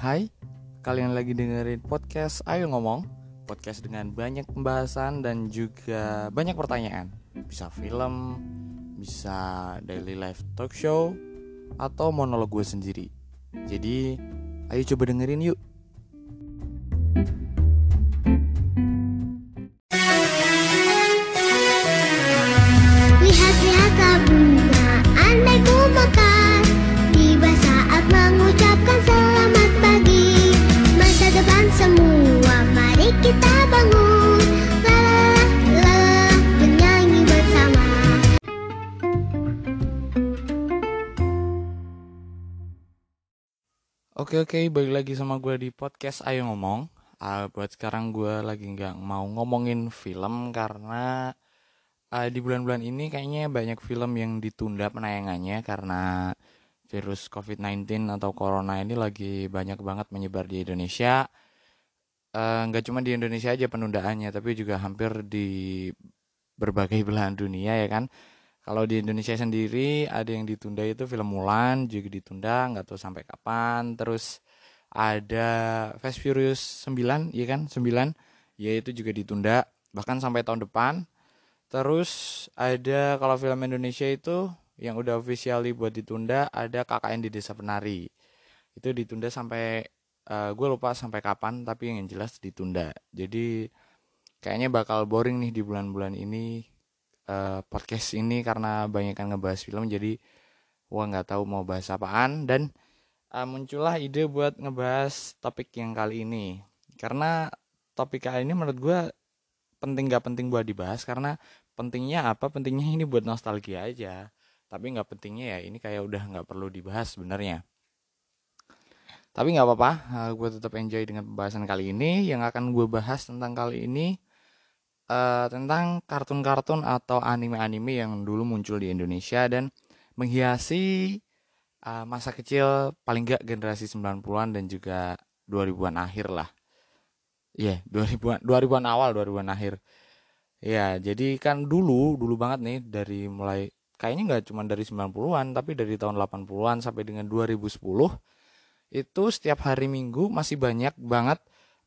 Hai, kalian lagi dengerin podcast Ayo Ngomong Podcast dengan banyak pembahasan dan juga banyak pertanyaan. Bisa film, bisa daily life talk show Atau monolog gue sendiri. Jadi, ayo coba dengerin yuk Oke balik lagi sama gue di podcast Ayo Ngomong. Ah, Buat sekarang gue lagi nggak mau ngomongin film Karena ah, di bulan-bulan ini kayaknya banyak film yang ditunda penayangannya Karena virus COVID-19 atau Corona ini lagi banyak banget menyebar di Indonesia. Eh, Nggak cuma di Indonesia aja penundaannya Tapi juga hampir di berbagai belahan dunia ya kan kalau di Indonesia sendiri ada yang ditunda itu film Mulan juga ditunda nggak tahu sampai kapan. Terus ada Fast Furious 9 ya kan 9 ya itu juga ditunda bahkan sampai tahun depan. Terus ada kalau film Indonesia itu yang udah officially buat ditunda ada KKN di Desa Penari. Itu ditunda sampai gue lupa sampai kapan tapi yang jelas ditunda. Jadi kayaknya bakal boring nih di bulan-bulan ini eh, podcast ini karena banyak kan ngebahas film jadi gua nggak tahu mau bahas apaan. Dan eh, muncullah ide buat ngebahas topik yang kali ini. Karena topik kali ini menurut gua penting gak penting buat dibahas karena pentingnya apa? Pentingnya ini buat nostalgia aja. Tapi nggak pentingnya ya ini kayak udah nggak perlu dibahas sebenarnya. Tapi nggak apa-apa gue tetap enjoy dengan pembahasan kali ini. Yang akan gue bahas tentang kali ini eh, tentang kartun-kartun atau anime-anime yang dulu muncul di Indonesia dan menghiasi eh, masa kecil paling gak generasi 90-an dan juga 2000-an akhir lah. Iya, 2000-an 2000-an awal, 2000-an akhir. Ya, jadi kan dulu, dulu banget nih dari mulai kayaknya nggak cuma dari 90-an tapi dari tahun 80-an sampai dengan 2010 itu setiap hari Minggu masih banyak banget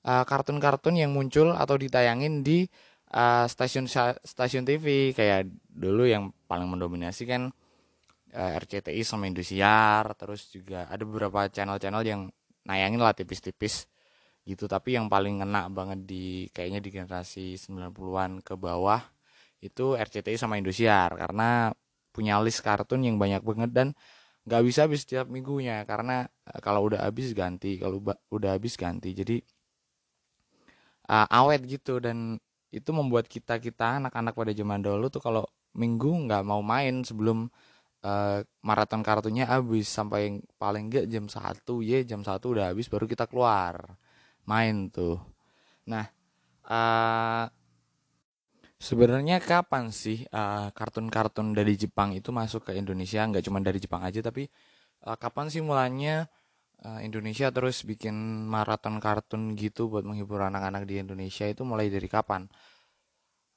eh, kartun-kartun yang muncul atau ditayangin di uh, stasiun stasiun TV kayak dulu yang paling mendominasi kan uh, RCTI sama Indosiar terus juga ada beberapa channel-channel yang nayangin lah tipis-tipis gitu. Tapi yang paling ngena banget di kayaknya di generasi 90-an ke bawah itu RCTI sama Indosiar karena punya list kartun yang banyak banget dan nggak bisa habis setiap minggunya karena uh, kalau udah habis ganti kalau udah habis ganti. Jadi uh, awet gitu dan itu membuat kita kita anak-anak pada zaman dulu tuh kalau minggu nggak mau main sebelum eh, maraton kartunya habis. Sampai paling nggak jam satu ya jam satu udah habis baru kita keluar main tuh. Nah eh, sebenarnya kapan sih eh, kartun-kartun dari Jepang itu masuk ke Indonesia? Nggak cuma dari Jepang aja tapi eh, kapan sih mulanya eh, Indonesia terus bikin maraton kartun gitu buat menghibur anak-anak di Indonesia itu mulai dari kapan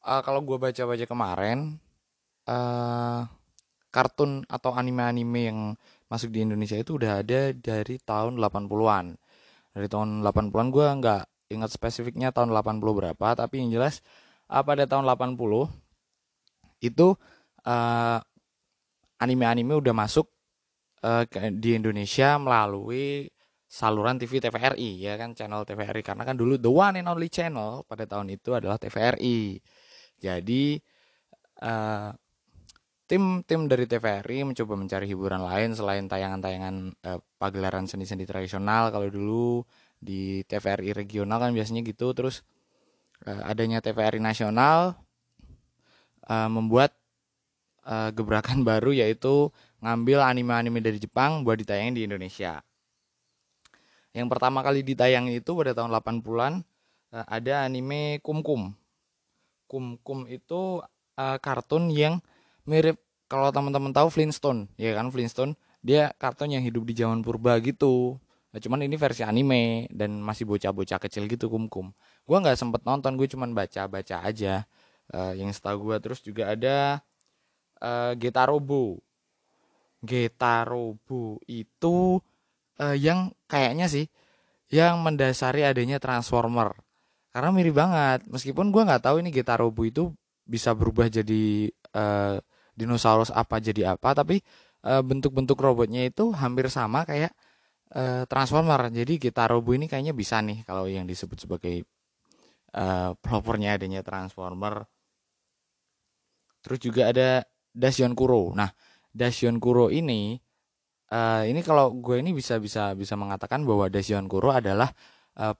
Eh, kalau gue baca-baca kemarin, eh kartun atau anime-anime yang masuk di Indonesia itu udah ada dari tahun 80-an. Dari tahun 80-an gue nggak ingat spesifiknya tahun 80 berapa, tapi yang jelas eh, pada tahun 80 itu eh, anime-anime udah masuk eh, di Indonesia melalui saluran TV TVRI ya kan channel TVRI karena kan dulu the one and only channel pada tahun itu adalah TVRI. Jadi eh, tim-tim dari TVRI mencoba mencari hiburan lain selain tayangan-tayangan eh, pagelaran seni-seni tradisional. Kalau dulu di TVRI regional kan biasanya gitu. Terus eh, adanya TVRI nasional eh, membuat eh, gebrakan baru yaitu ngambil anime-anime dari Jepang buat ditayangin di Indonesia. Yang pertama kali ditayangin itu pada tahun 80-an eh, ada anime Kum Kum. Kum Kum itu eh, kartun yang mirip kalau teman-teman tahu Flintstone, ya kan Flintstone, dia kartun yang hidup di zaman purba gitu. Nah, cuman ini versi anime dan masih bocah-bocah kecil gitu Kum Kum. Gua nggak sempet nonton, gue cuman baca-baca aja. Eh, yang setahu gua terus juga ada eh, Getarobo. Getarobo itu eh, yang kayaknya sih yang mendasari adanya Transformer. Karena mirip banget, meskipun gue nggak tahu ini Getarobo itu bisa berubah jadi uh, dinosaurus apa jadi apa, tapi uh, bentuk-bentuk robotnya itu hampir sama kayak uh, Transformer. Jadi Getarobo ini kayaknya bisa nih kalau yang disebut sebagai uh, pelopornya adanya Transformer. Terus juga ada Dasion Kuro. Nah, Dasion Kuro ini uh, ini kalau gue ini bisa bisa bisa mengatakan bahwa Dasion Kuro adalah uh,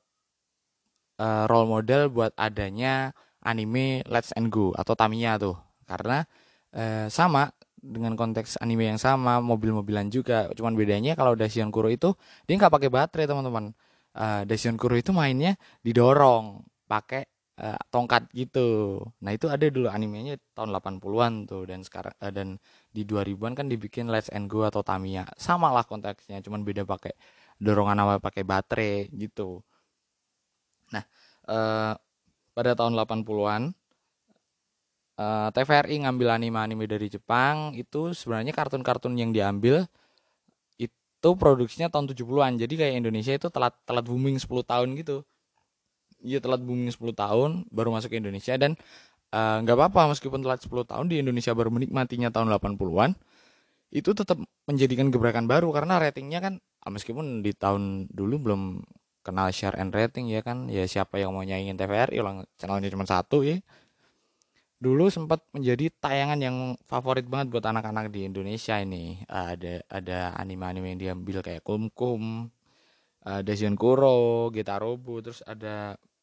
uh, role model buat adanya anime Let's and Go atau Tamiya tuh. Karena uh, sama dengan konteks anime yang sama mobil-mobilan juga. Cuman bedanya kalau Dasion Kuro itu dia nggak pakai baterai teman-teman. Uh, Dasion Kuro itu mainnya didorong pakai uh, tongkat gitu. Nah, itu ada dulu animenya tahun 80-an tuh dan sekarang uh, dan di 2000-an kan dibikin Let's and Go atau Tamiya. Sama lah konteksnya, cuman beda pakai dorongan awal pakai baterai gitu. Nah, uh, pada tahun 80-an uh, TVRI ngambil anime-anime dari Jepang itu sebenarnya kartun-kartun yang diambil itu produksinya tahun 70-an. Jadi kayak Indonesia itu telat telat booming 10 tahun gitu Iya telat booming 10 tahun baru masuk ke Indonesia dan eh, nggak uh, apa-apa meskipun telat 10 tahun di Indonesia baru menikmatinya tahun 80-an itu tetap menjadikan gebrakan baru. Karena ratingnya kan ah, meskipun di tahun dulu belum kenal share and rating ya kan ya siapa yang mau nyaingin TVRI ulang channelnya cuma satu ya. Dulu sempat menjadi tayangan yang favorit banget buat anak-anak di Indonesia ini. Ada ada anime-anime yang diambil kayak Kum Kum, uh, Dasion Kuro, Getarobo, terus ada uh,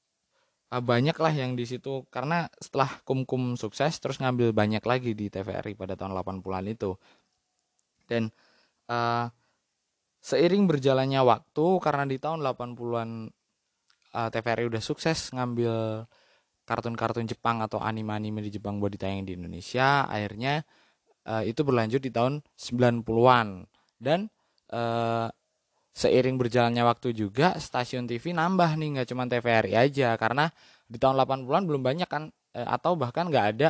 banyak lah yang di situ. Karena setelah kum kum sukses terus ngambil banyak lagi di TVRI pada tahun 80-an itu. Dan uh, seiring berjalannya waktu karena di tahun 80-an uh, TVRI udah sukses ngambil kartun-kartun Jepang atau anime-anime di Jepang buat ditayang di Indonesia akhirnya uh, itu berlanjut di tahun 90-an dan seiring berjalannya waktu juga stasiun TV nambah nih nggak cuma TVRI aja. Karena di tahun 80-an belum banyak kan eh, atau bahkan nggak ada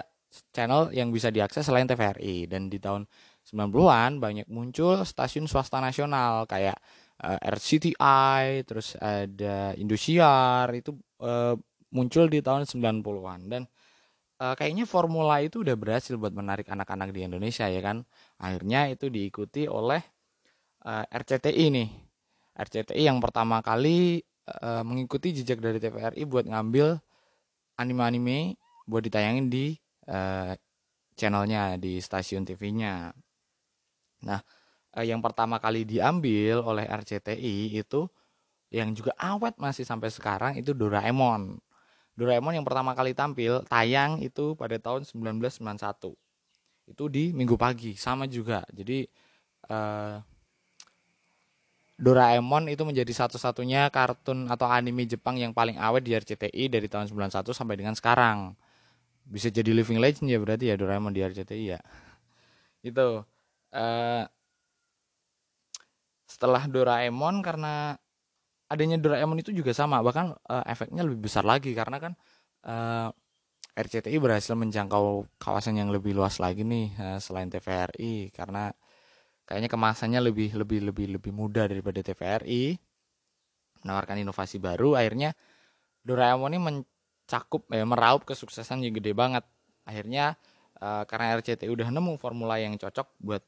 channel yang bisa diakses selain TVRI dan di tahun 90-an banyak muncul stasiun swasta nasional kayak eh, RCTI terus ada Indosiar itu eh, muncul di tahun 90-an dan eh, kayaknya formula itu udah berhasil buat menarik anak-anak di Indonesia ya kan. Akhirnya itu diikuti oleh eh, RCTI nih RCTI yang pertama kali uh, mengikuti jejak dari TVRI buat ngambil anime-anime buat ditayangin di uh, channelnya di stasiun TV-nya. Nah, uh, yang pertama kali diambil oleh RCTI itu yang juga awet masih sampai sekarang itu Doraemon. Doraemon yang pertama kali tampil tayang itu pada tahun 1991. Itu di Minggu pagi sama juga. Jadi Doraemon itu menjadi satu-satunya kartun atau anime Jepang yang paling awet di RCTI dari tahun 91 sampai dengan sekarang. Bisa jadi living legend ya berarti ya Doraemon di RCTI ya. Itu uh, setelah Doraemon karena adanya Doraemon itu juga sama bahkan uh, efeknya lebih besar lagi karena kan uh, eh, RCTI berhasil menjangkau kawasan yang lebih luas lagi nih uh, selain TVRI karena kayaknya kemasannya lebih lebih lebih lebih mudah daripada TVRI menawarkan inovasi baru akhirnya Doraemon ini mencakup ya meraup kesuksesan yang gede banget. Akhirnya uh, karena RCTI udah nemu formula yang cocok buat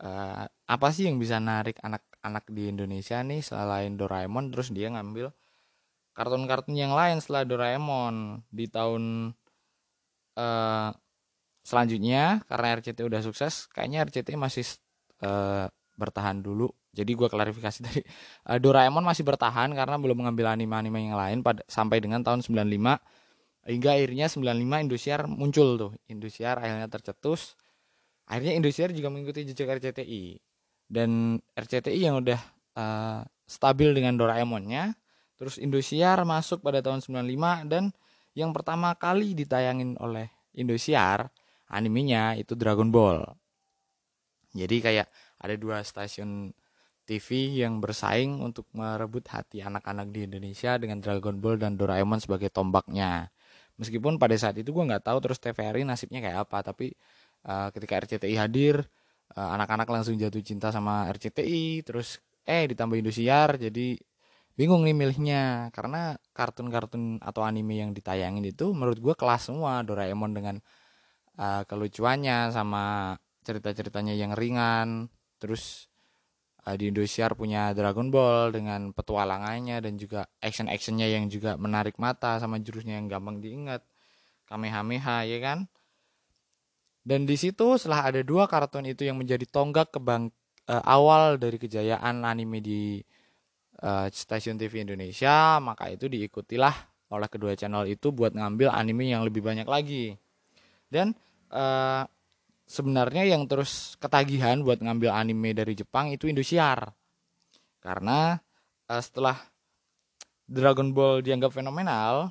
uh, apa sih yang bisa narik anak-anak di Indonesia nih selain Doraemon terus dia ngambil kartun-kartun yang lain setelah Doraemon. Di tahun uh, selanjutnya karena RCTI udah sukses kayaknya RCTI masih uh, bertahan dulu. Jadi gue klarifikasi tadi uh, Doraemon masih bertahan karena belum mengambil anime-anime yang lain pada sampai dengan tahun 95 hingga akhirnya 95 Indosiar muncul tuh. Indosiar akhirnya tercetus. Akhirnya Indosiar juga mengikuti jejak RCTI. Dan RCTI yang udah uh, stabil dengan Doraemonnya, terus Indosiar masuk pada tahun 95 dan yang pertama kali ditayangin oleh Indosiar animenya itu Dragon Ball jadi kayak ada dua stasiun TV yang bersaing untuk merebut hati anak-anak di Indonesia dengan Dragon Ball dan Doraemon sebagai tombaknya. Meskipun pada saat itu gue nggak tahu terus TVRI nasibnya kayak apa, tapi uh, ketika RCTI hadir, uh, anak-anak langsung jatuh cinta sama RCTI, terus eh ditambah Indosiar, jadi bingung nih milihnya karena kartun-kartun atau anime yang ditayangin itu menurut gue kelas semua Doraemon dengan uh, kelucuannya sama cerita-ceritanya yang ringan. Terus uh, di Indosiar punya Dragon Ball dengan petualangannya dan juga action-actionnya yang juga menarik mata sama jurusnya yang gampang diingat. Kamehameha ya kan? Dan di situ setelah ada dua kartun itu yang menjadi tonggak kebang uh, awal dari kejayaan anime di uh, stasiun TV Indonesia maka itu diikutilah oleh kedua channel itu buat ngambil anime yang lebih banyak lagi. Dan uh, sebenarnya yang terus ketagihan buat ngambil anime dari Jepang itu Indosiar. Karena uh, setelah Dragon Ball dianggap fenomenal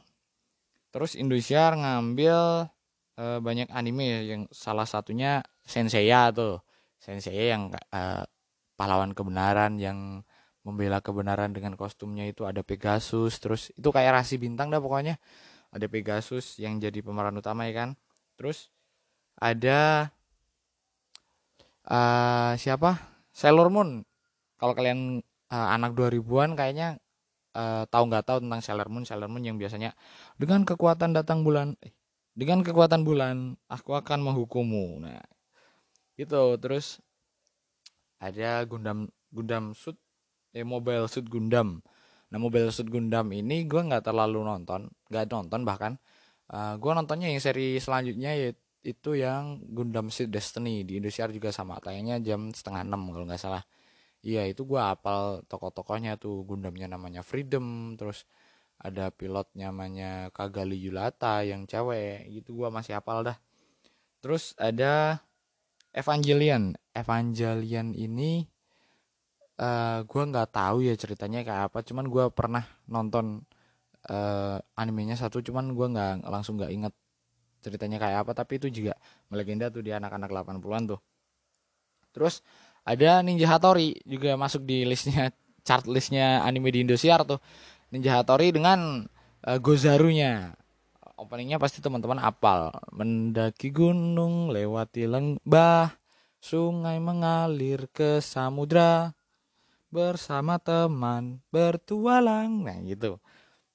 terus Indosiar ngambil uh, banyak anime yang salah satunya Senseiya tuh. Senseiya yang uh, pahlawan kebenaran yang membela kebenaran dengan kostumnya itu ada Pegasus terus itu kayak rasi bintang dah pokoknya. Ada Pegasus yang jadi pemeran utama ya kan. Terus ada uh, siapa? Sailor Moon. Kalau kalian uh, anak 2000-an kayaknya uh, tahu nggak tahu tentang Sailor Moon. Sailor Moon yang biasanya dengan kekuatan datang bulan eh, dengan kekuatan bulan aku akan menghukummu. Nah itu terus ada Gundam Gundam Suit eh Mobile Suit Gundam. Nah Mobile Suit Gundam ini gue nggak terlalu nonton nggak nonton bahkan uh, gue nontonnya yang seri selanjutnya yaitu itu yang Gundam Seed Destiny. Di Indonesia juga sama. Tayangnya jam setengah enam kalau nggak salah. Iya itu gue apal tokoh-tokohnya tuh. Gundamnya namanya Freedom terus ada pilotnya namanya Kagali Yulata yang cewek. Gitu gue masih apal dah. Terus ada Evangelion. Evangelion ini uh, eh, gue nggak tahu ya ceritanya kayak apa. Cuman gue pernah nonton uh, animenya satu. Cuman gue nggak langsung nggak inget ceritanya kayak apa tapi itu juga melegenda tuh di anak-anak 80-an tuh. Terus ada Ninja Hattori juga masuk di listnya chart listnya anime di Indosiar tuh. Ninja Hattori dengan uh, Gozarunya. Openingnya pasti teman-teman apal. Mendaki gunung lewati lembah sungai mengalir ke samudra bersama teman bertualang. Nah gitu.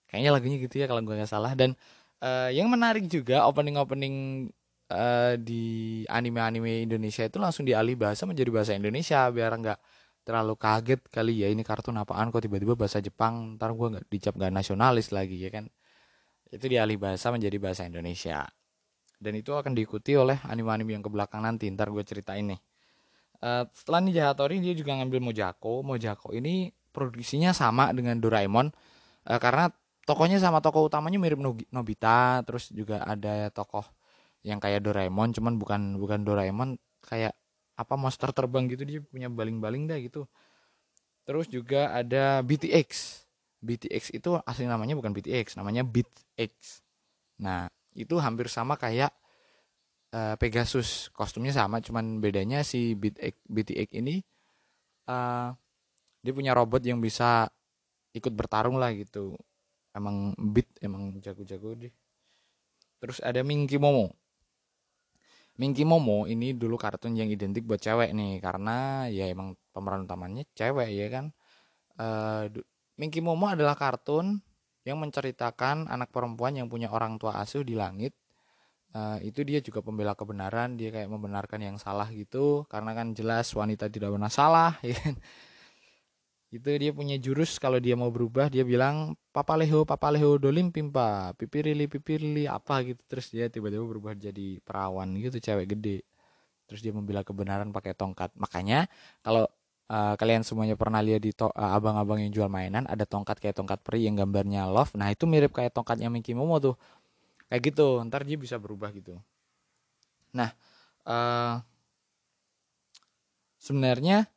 Kayaknya lagunya gitu ya kalau gue nggak salah. Dan uh, yang menarik juga opening-opening uh, di anime-anime Indonesia itu langsung dialih bahasa menjadi bahasa Indonesia biar nggak terlalu kaget kali ya ini kartun apaan kok tiba-tiba bahasa Jepang? Ntar gue nggak dicap nggak nasionalis lagi ya kan? Itu dialih bahasa menjadi bahasa Indonesia. Dan itu akan diikuti oleh anime-anime yang ke belakang nanti ntar gue ceritain nih. Uh, setelah Ninja Hattori dia juga ngambil Mojako. Mojako ini produksinya sama dengan Doraemon uh, karena tokohnya sama tokoh utamanya mirip Nobita terus juga ada tokoh yang kayak Doraemon cuman bukan bukan Doraemon kayak apa monster terbang gitu dia punya baling-baling dah gitu. Terus juga ada BTX BTX itu asli namanya bukan BTX namanya BitX nah itu hampir sama kayak uh, Pegasus. Kostumnya sama cuman bedanya si BitX, BTX ini uh, dia punya robot yang bisa ikut bertarung lah gitu emang beat emang jago-jago deh. Terus ada Minky Momo. Minky Momo ini dulu kartun yang identik buat cewek nih karena ya emang pemeran utamanya cewek ya kan? Uh, Minky Momo adalah kartun yang menceritakan anak perempuan yang punya orang tua asuh di langit. Uh, itu dia juga pembela kebenaran dia kayak membenarkan yang salah gitu karena kan jelas wanita tidak pernah salah ya kan itu dia punya jurus kalau dia mau berubah dia bilang papa leho papa leho dolim pimpa pipirili pipirili apa gitu. Terus dia tiba-tiba berubah jadi perawan gitu cewek gede. Terus dia membela kebenaran pakai tongkat. Makanya kalau uh, kalian semuanya pernah lihat di to- uh, abang-abang yang jual mainan ada tongkat kayak tongkat peri yang gambarnya love. Nah itu mirip kayak tongkatnya Mickey Momo tuh. Kayak gitu ntar dia bisa berubah gitu. Nah uh, sebenarnya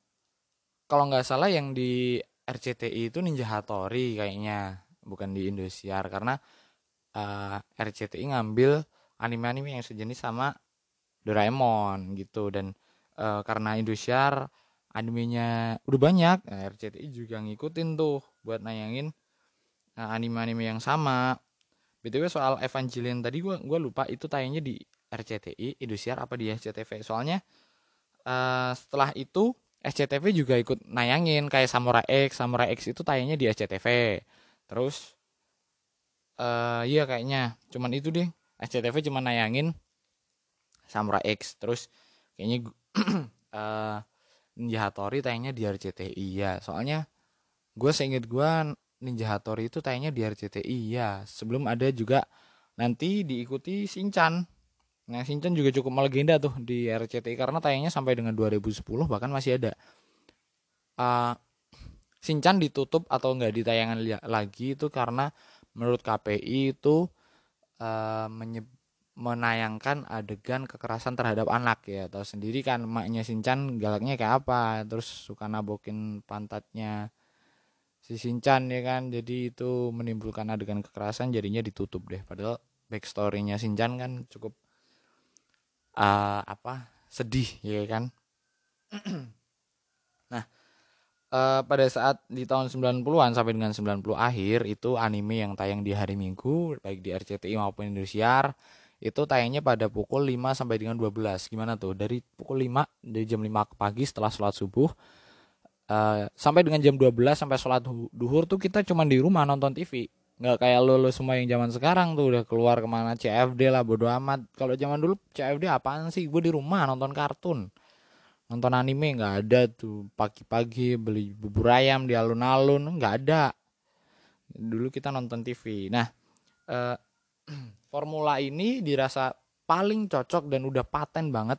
kalau nggak salah yang di RCTI itu Ninja Hattori kayaknya bukan di Indosiar. Karena uh, eh, RCTI ngambil anime-anime yang sejenis sama Doraemon gitu. Dan uh, karena Indosiar animenya udah banyak nah, RCTI juga ngikutin tuh buat nayangin uh, anime-anime yang sama. Btw soal Evangelion tadi gua gua lupa itu tayangnya di RCTI Indosiar apa di SCTV soalnya uh, setelah itu SCTV juga ikut nayangin kayak Samurai X Samurai X itu tayangnya di SCTV terus eh iya kayaknya cuman itu deh. SCTV cuma nayangin Samurai X. Terus kayaknya uh, Ninja Hattori tayangnya di RCTI ya soalnya gue seinget gue Ninja Hattori itu tayangnya di RCTI ya sebelum ada juga nanti diikuti Shinchan Nah, Shinchan juga cukup melegenda tuh di RCTI karena tayangnya sampai dengan 2010 bahkan masih ada. Uh, Shinchan ditutup atau enggak ditayangan lagi itu karena menurut KPI itu uh, menayangkan adegan kekerasan terhadap anak ya. Tahu sendiri kan emaknya Shinchan galaknya kayak apa, terus suka nabokin pantatnya si Shinchan ya kan. Jadi itu menimbulkan adegan kekerasan jadinya ditutup deh. Padahal backstorynya Shinchan kan cukup uh, apa sedih ya kan? Nah uh, pada saat di tahun 90-an sampai dengan 90 akhir itu anime yang tayang di hari Minggu baik di RCTI maupun Indosiar itu tayangnya pada pukul 5 sampai dengan 12 gimana tuh? Dari pukul 5 dari jam 5 pagi setelah sholat subuh uh, sampai dengan jam 12 sampai sholat duhur tuh kita cuma di rumah nonton TV nggak kayak lo lo semua yang zaman sekarang tuh udah keluar ke mana CFD lah bodo amat. Kalau zaman dulu CFD apaan sih? Gue di rumah nonton kartun. Nonton anime nggak ada tuh. Pagi-pagi beli bubur ayam di alun-alun nggak ada. Dulu kita nonton TV nah eh, formula ini dirasa paling cocok dan udah paten banget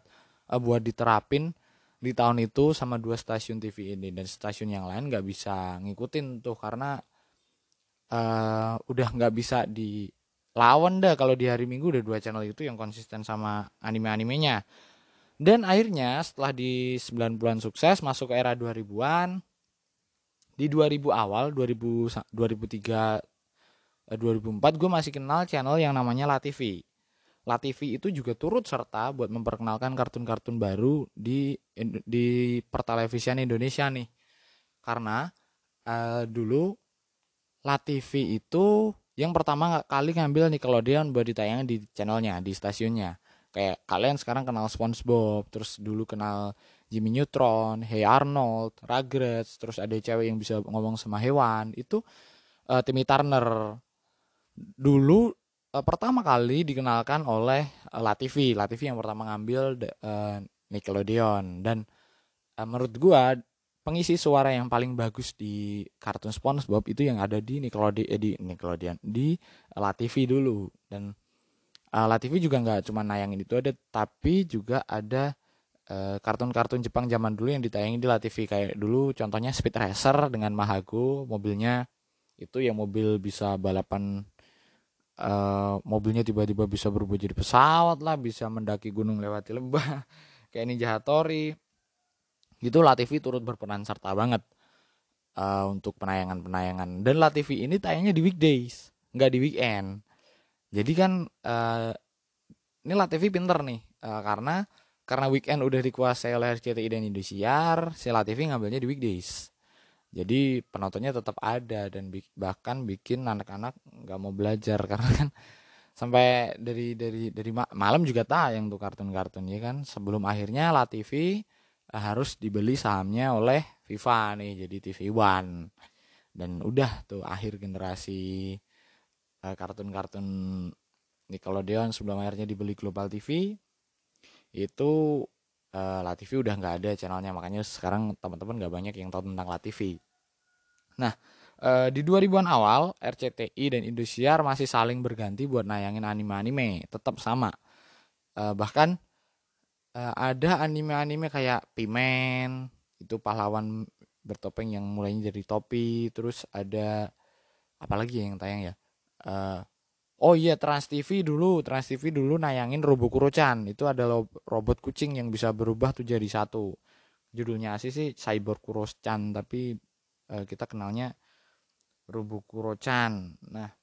eh, buat diterapin di tahun itu sama dua stasiun TV ini. Dan stasiun yang lain nggak bisa ngikutin tuh karena uh, udah nggak bisa dilawan dah kalau di hari Minggu udah dua channel itu yang konsisten sama anime-animenya. Dan akhirnya setelah di 9 bulan sukses masuk ke era 2000-an di 2000 awal 2000 2003 2004 gue masih kenal channel yang namanya Latifi. Latifi itu juga turut serta buat memperkenalkan kartun-kartun baru di di pertelevisian Indonesia nih. Karena uh, dulu TV itu yang pertama kali ngambil Nickelodeon buat ditayangin di channelnya, di stasiunnya. Kayak kalian sekarang kenal SpongeBob, terus dulu kenal Jimmy Neutron, Hey Arnold, Rugrats, terus ada cewek yang bisa ngomong sama hewan. Itu uh, Timmy Turner. Dulu uh, pertama kali dikenalkan oleh uh, Latifi. Latifi yang pertama ngambil uh, Nickelodeon dan uh, menurut gua pengisi suara yang paling bagus di kartun SpongeBob itu yang ada di Nickelodeon eh, di Nickelodeon di La TV dulu. Dan uh, La TV juga nggak cuma nayangin itu ada tapi juga ada kartun kartun-kartun Jepang zaman dulu yang ditayangin di La TV kayak dulu contohnya Speed Racer dengan Mahago mobilnya itu yang mobil bisa balapan uh, mobilnya tiba-tiba bisa berubah jadi pesawat lah bisa mendaki gunung lewati lembah kayak Ninja Hattori gitu Latifi turut berperan serta banget uh, untuk penayangan-penayangan. Dan Latifi ini tayangnya di weekdays nggak di weekend. Jadi kan uh, ini Latifi pinter nih uh, karena karena weekend udah dikuasai oleh RCTI dan Indosiar si Latifi ngambilnya di weekdays. Jadi penontonnya tetap ada dan bahkan bikin anak-anak nggak mau belajar karena kan sampai dari dari dari malam juga tayang tuh kartun-kartun ya kan? Sebelum akhirnya Latifi harus dibeli sahamnya oleh FIFA nih jadi TV One. Dan udah tuh akhir generasi uh, kartun-kartun Nickelodeon sebelum akhirnya dibeli Global TV itu uh, La TV udah nggak ada channelnya. Makanya sekarang teman-teman nggak banyak yang tahu tentang La TV. Nah uh, di 2000-an awal RCTI dan Indosiar masih saling berganti buat nayangin anime-anime. Tetap sama. Bahkan uh, ada anime-anime kayak Pimen itu pahlawan bertopeng yang mulainya dari topi terus ada apalagi yang tayang ya? Uh, oh iya Trans TV dulu Trans TV dulu nayangin Robokuro-chan itu adalah robot kucing yang bisa berubah tuh jadi satu. Judulnya sih sih Cyber Kuro-chan tapi uh, kita kenalnya Robokuro-chan nah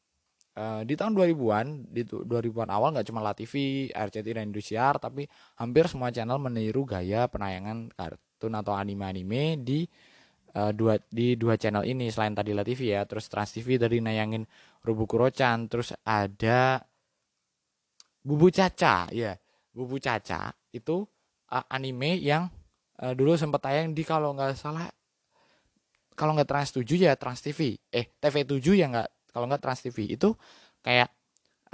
uh, di tahun 2000-an di 2000-an awal nggak cuma La TV, RCTI dan Indosiar tapi hampir semua channel meniru gaya penayangan kartun atau anime-anime di uh, dua di dua channel ini selain tadi La TV ya. Terus Trans TV dari nayangin Robokuro-chan terus ada Bubu Caca ya Bubu Caca itu uh, anime yang uh, dulu sempat tayang di kalau nggak salah kalau nggak Trans 7 ya Trans TV eh TV 7 ya nggak kalau nggak Trans TV itu kayak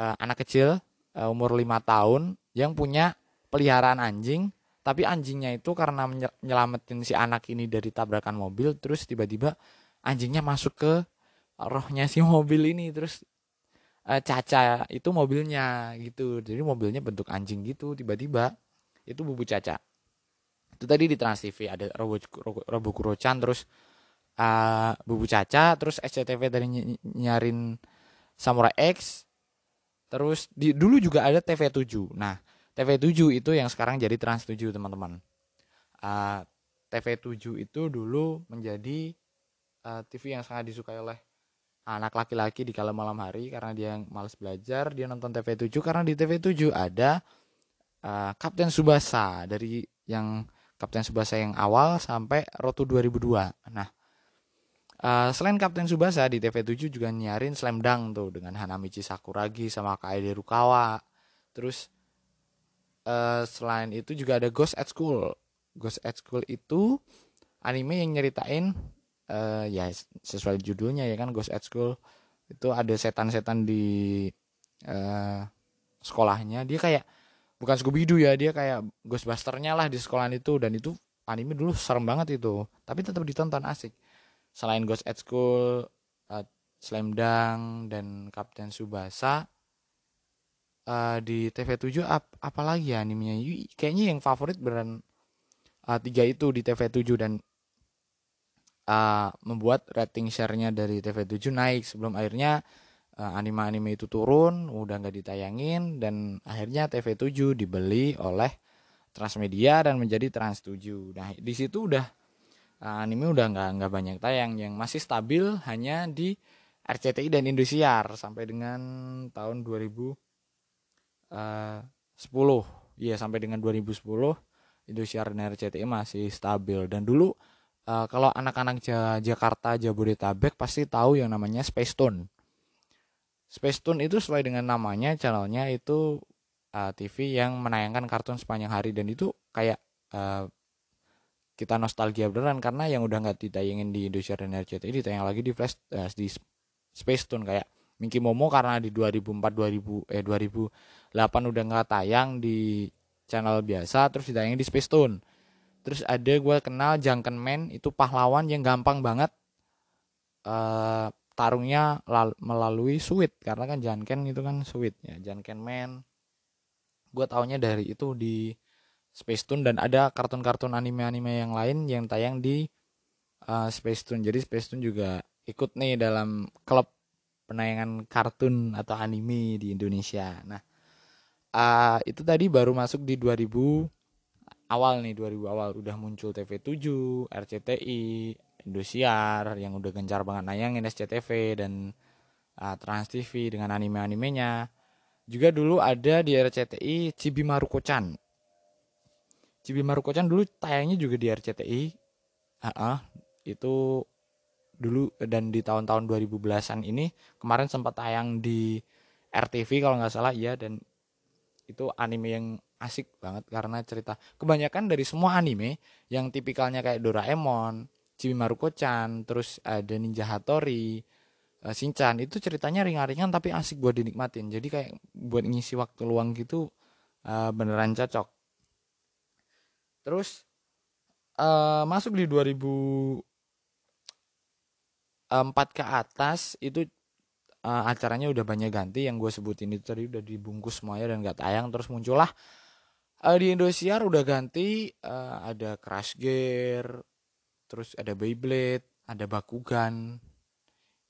uh, anak kecil uh, umur lima tahun yang punya peliharaan anjing tapi anjingnya itu karena nyelamatin si anak ini dari tabrakan mobil terus tiba-tiba anjingnya masuk ke rohnya si mobil ini terus uh, Caca itu mobilnya gitu. Jadi mobilnya bentuk anjing gitu tiba-tiba itu bubu Caca. Itu tadi di Trans TV ada Robo Robo Kurochan terus uh, bubu Caca terus SCTV dari ny nyarin Samurai X terus di dulu juga ada TV7 nah TV7 itu yang sekarang jadi Trans 7 teman-teman. Uh, TV7 itu dulu menjadi uh, TV yang sangat disukai oleh anak laki-laki di kala malam hari karena dia yang males belajar dia nonton TV7 karena di TV7 ada uh, Kapten Subasa dari yang Kapten Subasa yang awal sampai Rotu 2002 nah uh, selain Kapten Subasa di TV7 juga nyarin Slam Dunk tuh dengan Hanamichi Sakuragi sama Kaede Rukawa. Terus uh, selain itu juga ada Ghost at School. Ghost at School itu anime yang nyeritain uh, ya sesuai judulnya ya kan Ghost at School. Itu ada setan-setan di uh, sekolahnya. Dia kayak bukan Scooby Doo ya dia kayak Ghostbusternya lah di sekolahan itu. Dan itu anime dulu serem banget itu. Tapi tetap ditonton asik selain Ghost at School uh, Slam Dunk dan Kapten Subasa uh, di TV7 ap apalagi ya animenya kayaknya yang favorit beran uh, tiga itu di TV7 dan uh, membuat rating share-nya dari TV7 naik sebelum akhirnya uh, anime-anime itu turun, udah nggak ditayangin dan akhirnya TV7 dibeli oleh Transmedia dan menjadi Trans 7. Nah, di situ udah anime udah nggak nggak banyak tayang yang masih stabil hanya di RCTI dan Indosiar sampai dengan tahun 2010. Iya, sampai dengan 2010 Indosiar dan RCTI masih stabil dan dulu uh, kalau anak-anak Jakarta Jabodetabek pasti tahu yang namanya Space Tune. Space Tune itu sesuai dengan namanya channelnya itu uh, TV yang menayangkan kartun sepanjang hari dan itu kayak kita nostalgia beneran karena yang udah nggak ditayangin di Indonesia dan RCTI ditayang lagi di Flash uh, di Space Tune kayak Minky Momo karena di 2004 2000 eh 2008 udah nggak tayang di channel biasa terus ditayangin di Space Tune. Terus ada gue kenal Jangken Man itu pahlawan yang gampang banget uh, tarungnya melalui sweet karena kan Janken itu kan sweet ya Man. Gue taunya dari itu di Space Tune dan ada kartun-kartun anime-anime yang lain yang tayang di uh, Space Tune jadi Space Tune juga ikut nih dalam klub penayangan kartun atau anime di Indonesia nah uh, itu tadi baru masuk di 2000 awal nih 2000 awal udah muncul TV7, RCTI, Indosiar yang udah gencar banget nayangin SCTV dan uh, Trans TV dengan anime-animenya. Juga dulu ada di RCTI Cibi Maruko-chan. Cibi Maruko-chan dulu tayangnya juga di RCTI. Uh -uh, itu dulu dan di tahun-tahun 2010-an ini kemarin sempat tayang di RTV kalau nggak salah ya dan itu anime yang asik banget karena cerita kebanyakan dari semua anime yang tipikalnya kayak Doraemon, Chibi Maruko-chan, terus ada Ninja Hattori, uh, Shinchan itu ceritanya ringan-ringan tapi asik buat dinikmatin. Jadi kayak buat ngisi waktu luang gitu uh, beneran cocok. Terus uh, masuk di 2004 ke atas itu uh, acaranya udah banyak ganti. Yang gue sebutin itu tadi udah dibungkus semuanya dan gak tayang. Terus muncullah uh, di Indosiar udah ganti uh, ada Crash Gear terus ada Beyblade ada Bakugan.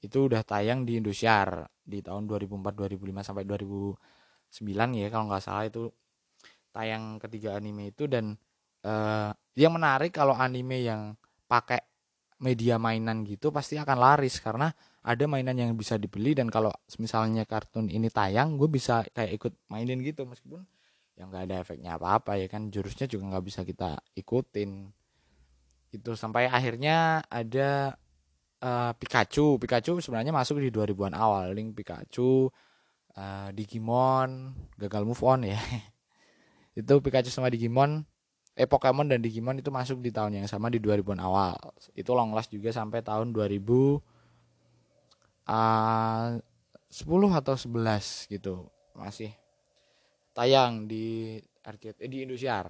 Itu udah tayang di Indosiar di tahun 2004 2005 sampai 2009 ya kalau nggak salah itu tayang ketiga anime itu. Dan uh, yang menarik kalau anime yang pakai media mainan gitu pasti akan laris karena ada mainan yang bisa dibeli dan kalau misalnya kartun ini tayang gue bisa kayak ikut mainin gitu. Meskipun yang nggak ada efeknya apa-apa ya kan jurusnya juga nggak bisa kita ikutin. Itu sampai akhirnya ada uh, Pikachu. Pikachu sebenarnya masuk di 2000-an awal. Link Pikachu uh, Digimon gagal move on ya. Itu Pikachu sama Digimon eh Pokemon dan Digimon itu masuk di tahun yang sama di 2000-an awal. Itu long last juga sampai tahun 2000 uh, 10 atau 11 gitu. Masih tayang di arcade eh, di Indosiar.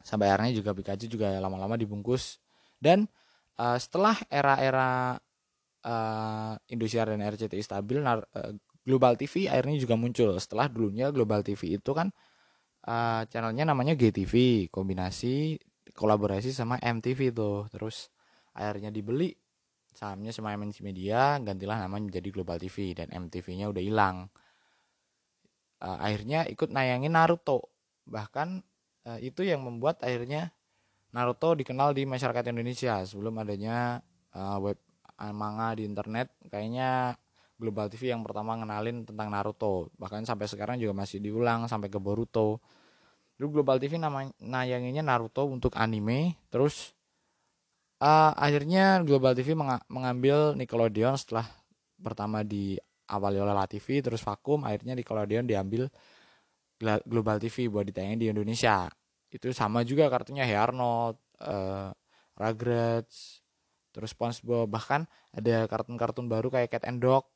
Sampai akhirnya juga Pikachu juga lama-lama dibungkus dan uh, setelah era-era uh, Indosiar dan RCTI stabil uh, Global TV akhirnya juga muncul setelah dulunya Global TV itu kan channelnya namanya GTV kombinasi kolaborasi sama MTV tuh. Terus akhirnya dibeli sahamnya sama MNC Media gantilah namanya menjadi Global TV dan MTV-nya udah hilang. Uh, akhirnya ikut nayangin Naruto. Bahkan uh, itu yang membuat akhirnya Naruto dikenal di masyarakat Indonesia. Sebelum adanya uh, web manga di internet kayaknya Global TV yang pertama ngenalin tentang Naruto. Bahkan sampai sekarang juga masih diulang sampai ke Boruto dulu Global TV nama nayanginya Naruto untuk anime terus uh, akhirnya Global TV meng mengambil Nickelodeon setelah pertama di awali oleh TV terus vakum akhirnya Nickelodeon diambil Global TV buat ditayangin di Indonesia. Itu sama juga kartunya Hey Arnold uh, Rugrats terus SpongeBob. Bahkan ada kartun-kartun baru kayak Cat and Dog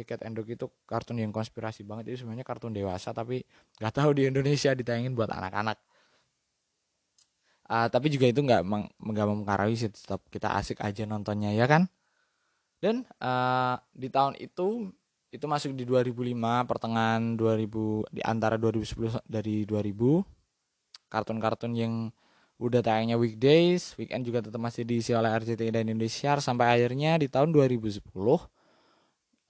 ya Cat and Dog itu kartun yang konspirasi banget. Itu sebenarnya kartun dewasa tapi nggak tahu di Indonesia ditayangin buat anak-anak. Uh, tapi juga itu nggak nggak mempengaruhi sih tetap kita asik aja nontonnya ya kan? Dan uh, di tahun itu itu masuk di 2005 pertengahan 2000 di antara 2010 dari 2000 kartun-kartun yang udah tayangnya weekdays weekend juga tetap masih diisi oleh RCTI dan Indonesia sampai akhirnya di tahun 2010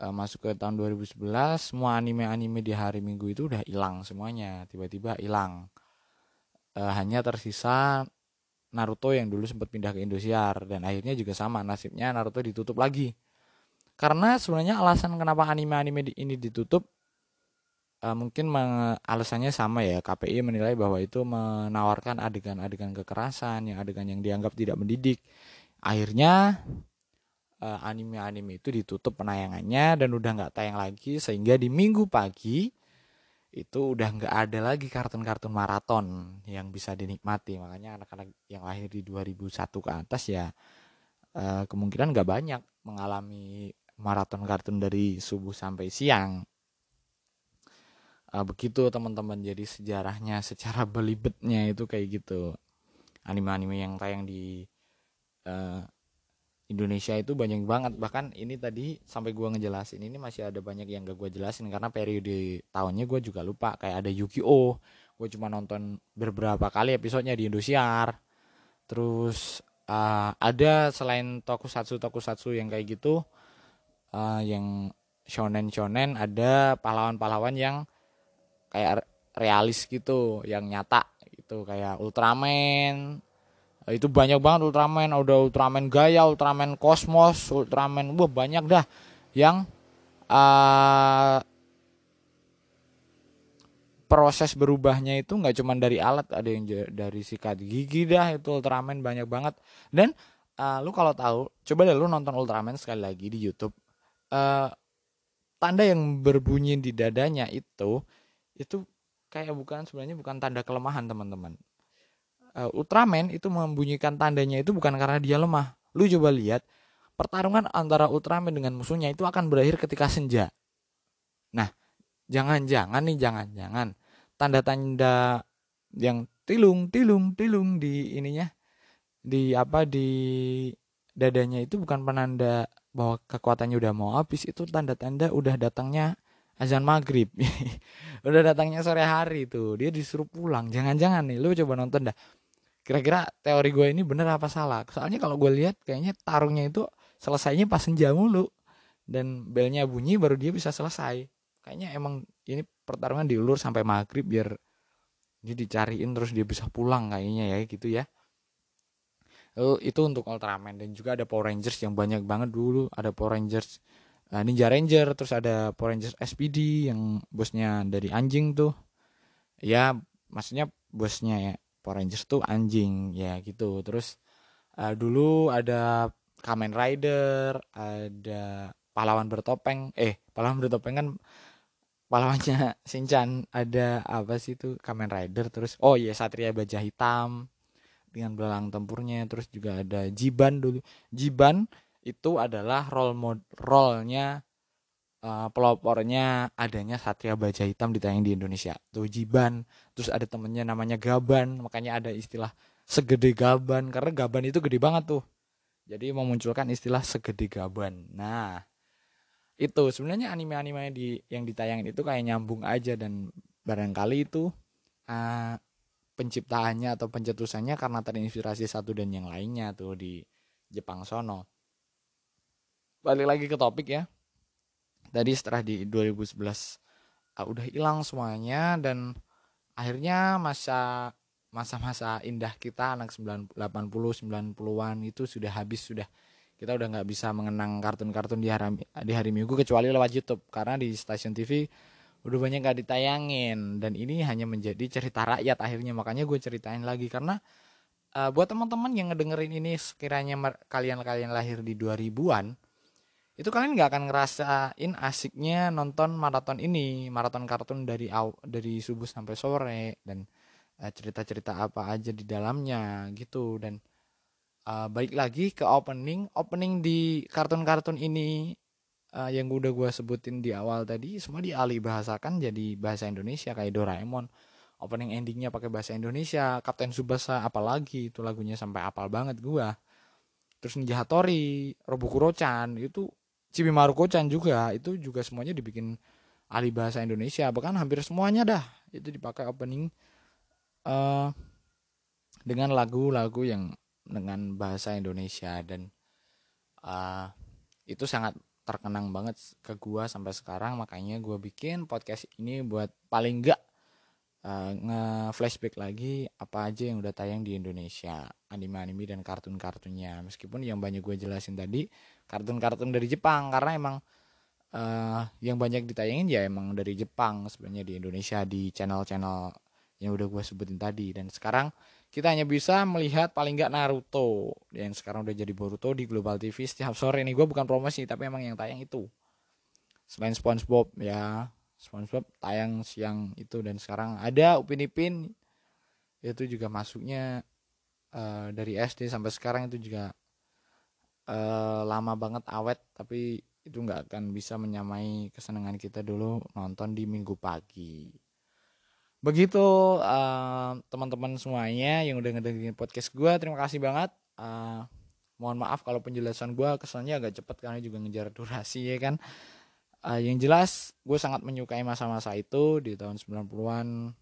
uh, masuk ke tahun 2011 semua anime-anime di hari Minggu itu udah hilang semuanya tiba-tiba hilang. Uh, hanya tersisa Naruto yang dulu sempat pindah ke Indosiar dan akhirnya juga sama nasibnya Naruto ditutup lagi. Karena sebenarnya alasan kenapa anime-anime ini ditutup uh, mungkin alasannya sama ya. KPI menilai bahwa itu menawarkan adegan-adegan kekerasan yang adegan yang dianggap tidak mendidik. Akhirnya anime-anime itu ditutup penayangannya dan udah nggak tayang lagi sehingga di minggu pagi itu udah nggak ada lagi kartun-kartun maraton yang bisa dinikmati. Makanya anak-anak yang lahir di 2001 ke atas ya uh, kemungkinan nggak banyak mengalami maraton kartun dari subuh sampai siang. Uh, begitu teman-teman jadi sejarahnya secara belibetnya itu kayak gitu. Anime-anime yang tayang di uh, Indonesia itu banyak banget. Bahkan ini tadi sampai gua ngejelasin ini masih ada banyak yang gak gua jelasin karena periode tahunnya gua juga lupa. Kayak ada Yu-Gi-Oh gue cuma nonton beberapa kali episodenya di Indosiar. Terus uh, ada selain tokusatsu tokusatsu yang kayak gitu uh, yang shonen shonen ada pahlawan-pahlawan yang kayak realis gitu yang nyata gitu. Kayak Ultraman itu banyak banget Ultraman udah Ultraman Gaya Ultraman Kosmos Ultraman wah banyak dah yang uh, proses berubahnya itu nggak cuma dari alat ada yang dari sikat gigi dah itu Ultraman banyak banget. Dan uh, lu kalau tahu coba deh lu nonton Ultraman sekali lagi di YouTube uh, tanda yang berbunyi di dadanya itu itu kayak bukan sebenarnya bukan tanda kelemahan teman-teman uh, Ultraman itu membunyikan tandanya itu bukan karena dia lemah. Lu coba lihat pertarungan antara Ultraman dengan musuhnya itu akan berakhir ketika senja. Nah, jangan-jangan nih jangan-jangan tanda-tanda yang tilung tilung tilung di ininya di apa di dadanya itu bukan penanda bahwa kekuatannya udah mau habis itu tanda-tanda udah datangnya azan maghrib udah datangnya sore hari tuh dia disuruh pulang jangan-jangan nih lu coba nonton dah kira-kira teori gue ini bener apa salah? Soalnya kalau gue lihat kayaknya tarungnya itu selesainya pas senja mulu. Dan belnya bunyi baru dia bisa selesai. Kayaknya emang ini pertarungan diulur sampai maghrib biar dia dicariin terus dia bisa pulang kayaknya ya gitu ya. Lalu itu untuk Ultraman dan juga ada Power Rangers yang banyak banget dulu. Ada Power Rangers uh, Ninja Ranger terus ada Power Rangers SPD yang bosnya dari anjing tuh. Ya maksudnya bosnya ya Power Rangers tuh anjing ya gitu. Terus uh, dulu ada Kamen Rider ada pahlawan bertopeng. Eh pahlawan bertopeng kan pahlawannya Shinchan. Ada apa sih itu? Kamen Rider terus oh iya Satria Baja Hitam dengan belalang tempurnya. Terus juga ada Jiban dulu. Jiban itu adalah role mod role-nya uh, pelopornya adanya Satria Baja Hitam ditayang di Indonesia. Tuh Jiban. Terus ada temennya namanya Gaban. Makanya ada istilah segede Gaban. Karena Gaban itu gede banget tuh. Jadi memunculkan istilah segede Gaban. Nah itu. Sebenarnya anime-anime di yang ditayangin itu kayak nyambung aja. Dan barangkali itu uh, penciptaannya atau pencetusannya karena terinspirasi satu dan yang lainnya tuh di Jepang sono. Balik lagi ke topik ya. Tadi setelah di 2011 uh, ah, udah hilang semuanya dan akhirnya masa masa-masa indah kita anak 80 90-an itu sudah habis sudah kita udah nggak bisa mengenang kartun-kartun di hari di hari Minggu kecuali lewat YouTube. Karena di stasiun TV udah banyak gak ditayangin dan ini hanya menjadi cerita rakyat akhirnya. Makanya gue ceritain lagi karena uh, buat teman-teman yang ngedengerin ini sekiranya kalian-kalian lahir di 2000-an itu kalian nggak akan ngerasain asiknya nonton maraton ini maraton kartun dari aw, dari subuh sampai sore dan uh, cerita-cerita apa aja di dalamnya gitu. Dan uh, balik lagi ke opening opening di kartun-kartun ini uh, yang udah gue sebutin di awal tadi semua dialih bahasakan jadi bahasa Indonesia kayak Doraemon. Opening endingnya pakai bahasa Indonesia Kapten Subasa apalagi itu lagunya sampai apal banget gue terus Ninja Hattori Robokuro-chan itu Chibimaru-chan juga itu juga semuanya dibikin ahli bahasa Indonesia. Bahkan hampir semuanya dah itu dipakai opening uh, dengan lagu-lagu yang dengan bahasa Indonesia dan uh, itu sangat terkenang banget ke gua sampai sekarang. Makanya gua bikin podcast ini buat paling enggak uh, nge-flashback lagi apa aja yang udah tayang di Indonesia anime-anime dan kartun-kartunnya. Meskipun yang banyak gue jelasin tadi kartun-kartun dari Jepang. Karena emang uh, yang banyak ditayangin ya emang dari Jepang sebenarnya di Indonesia di channel-channel yang udah gue sebutin tadi. Dan sekarang kita hanya bisa melihat paling nggak Naruto. Yang sekarang udah jadi Boruto di Global TV setiap sore. Ini gue bukan promosi tapi emang yang tayang itu. Selain SpongeBob ya SpongeBob tayang siang itu. Dan sekarang ada Upin Ipin itu juga masuknya uh, dari SD sampai sekarang itu juga uh, lama banget awet tapi itu nggak akan bisa menyamai kesenangan kita dulu nonton di minggu pagi. Begitu uh, teman-teman semuanya yang udah ngedengerin podcast gue terima kasih banget. Uh, mohon maaf kalau penjelasan gue kesannya agak cepat karena juga ngejar durasi ya kan? Uh, yang jelas gue sangat menyukai masa-masa itu di tahun 90-an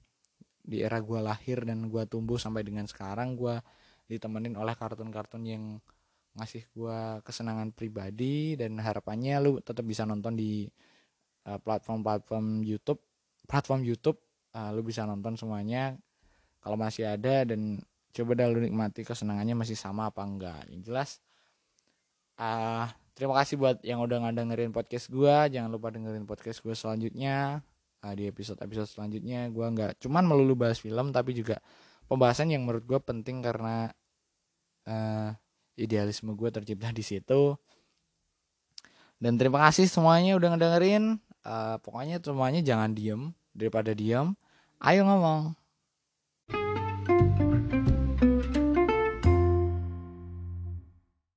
di era gue lahir dan gue tumbuh sampai dengan sekarang gue ditemenin oleh kartun-kartun yang ngasih gue kesenangan pribadi dan harapannya lu tetap bisa nonton di platform-platform uh, YouTube platform YouTube uh, lu bisa nonton semuanya kalau masih ada dan coba dah lu nikmati kesenangannya masih sama apa enggak. Yang jelas uh, terima kasih buat yang udah ngedengerin podcast gua. Jangan lupa dengerin podcast gua selanjutnya uh, di episode episode selanjutnya. Gua nggak cuman melulu bahas film tapi juga pembahasan yang menurut gua penting karena uh, idealisme gue tercipta di situ. Dan terima kasih semuanya udah ngedengerin. Uh, pokoknya semuanya jangan diem. Daripada diem ayo ngomong